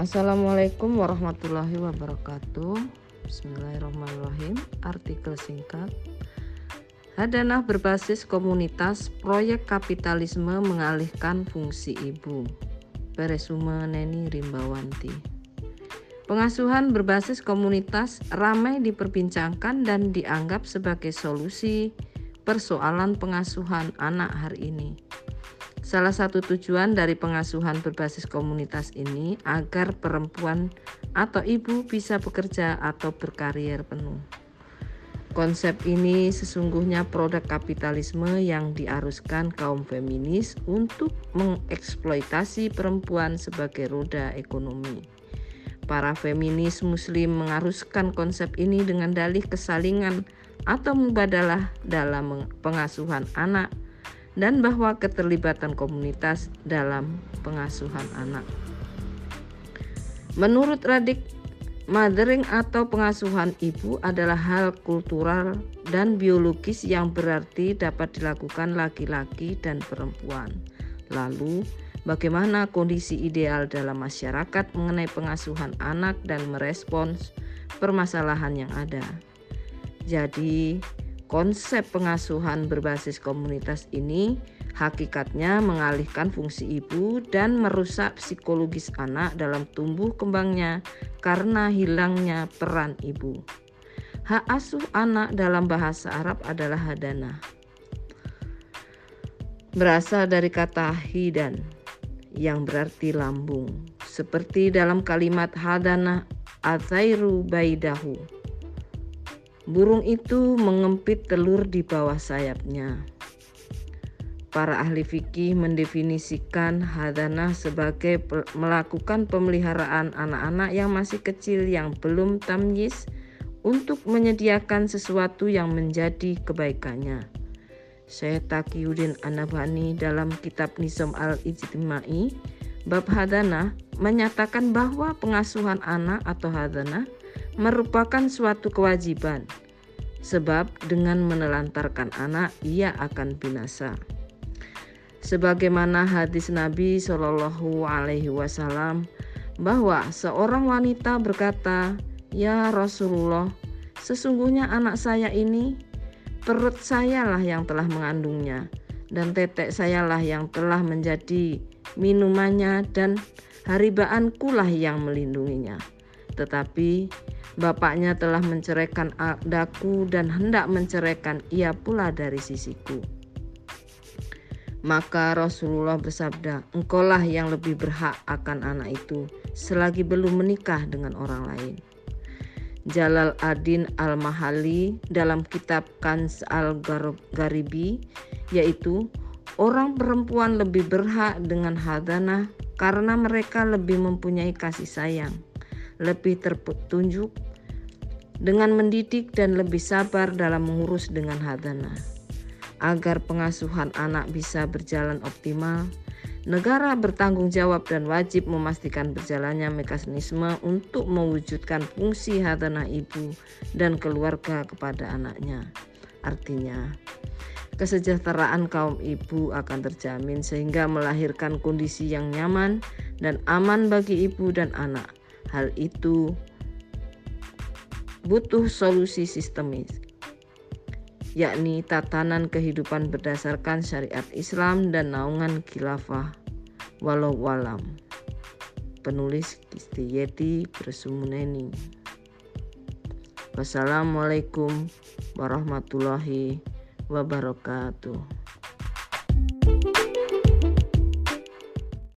Assalamualaikum warahmatullahi wabarakatuh. Bismillahirrahmanirrahim. Artikel singkat. Hadanah berbasis komunitas proyek kapitalisme mengalihkan fungsi ibu. Peresume Neni Rimbawanti. Pengasuhan berbasis komunitas ramai diperbincangkan dan dianggap sebagai solusi persoalan pengasuhan anak hari ini. Salah satu tujuan dari pengasuhan berbasis komunitas ini agar perempuan atau ibu bisa bekerja atau berkarier penuh. Konsep ini sesungguhnya produk kapitalisme yang diaruskan kaum feminis untuk mengeksploitasi perempuan sebagai roda ekonomi. Para feminis muslim mengaruskan konsep ini dengan dalih kesalingan atau mubadalah dalam pengasuhan anak dan bahwa keterlibatan komunitas dalam pengasuhan anak. Menurut Radik, mothering atau pengasuhan ibu adalah hal kultural dan biologis yang berarti dapat dilakukan laki-laki dan perempuan. Lalu, bagaimana kondisi ideal dalam masyarakat mengenai pengasuhan anak dan merespons permasalahan yang ada? Jadi, Konsep pengasuhan berbasis komunitas ini hakikatnya mengalihkan fungsi ibu dan merusak psikologis anak dalam tumbuh kembangnya karena hilangnya peran ibu. Hak asuh anak dalam bahasa Arab adalah hadana. Berasal dari kata hidan yang berarti lambung. Seperti dalam kalimat hadana atairu baidahu Burung itu mengempit telur di bawah sayapnya. Para ahli fikih mendefinisikan hadanah sebagai melakukan pemeliharaan anak-anak yang masih kecil yang belum tamyiz untuk menyediakan sesuatu yang menjadi kebaikannya. Syekh Taqiyuddin Anabani dalam kitab Nizam al-Ijtimai bab hadanah menyatakan bahwa pengasuhan anak atau hadanah merupakan suatu kewajiban, sebab dengan menelantarkan anak ia akan binasa. Sebagaimana hadis Nabi Shallallahu Alaihi Wasallam bahwa seorang wanita berkata, "Ya Rasulullah, sesungguhnya anak saya ini perut sayalah yang telah mengandungnya dan tetek sayalah yang telah menjadi minumannya dan haribaanku lah yang melindunginya." Tetapi bapaknya telah menceraikan daku dan hendak menceraikan ia pula dari sisiku. Maka Rasulullah bersabda, engkaulah yang lebih berhak akan anak itu selagi belum menikah dengan orang lain. Jalal Adin Al-Mahali dalam kitab Kans Al-Garibi yaitu orang perempuan lebih berhak dengan hadanah karena mereka lebih mempunyai kasih sayang lebih terpetunjuk dengan mendidik dan lebih sabar dalam mengurus dengan hadana. Agar pengasuhan anak bisa berjalan optimal, negara bertanggung jawab dan wajib memastikan berjalannya mekanisme untuk mewujudkan fungsi hadana ibu dan keluarga kepada anaknya. Artinya, kesejahteraan kaum ibu akan terjamin sehingga melahirkan kondisi yang nyaman dan aman bagi ibu dan anak Hal itu butuh solusi sistemis, yakni tatanan kehidupan berdasarkan syariat Islam dan naungan khilafah walau walam. Penulis Kistiyeti Bersumuneni. Wassalamualaikum warahmatullahi wabarakatuh.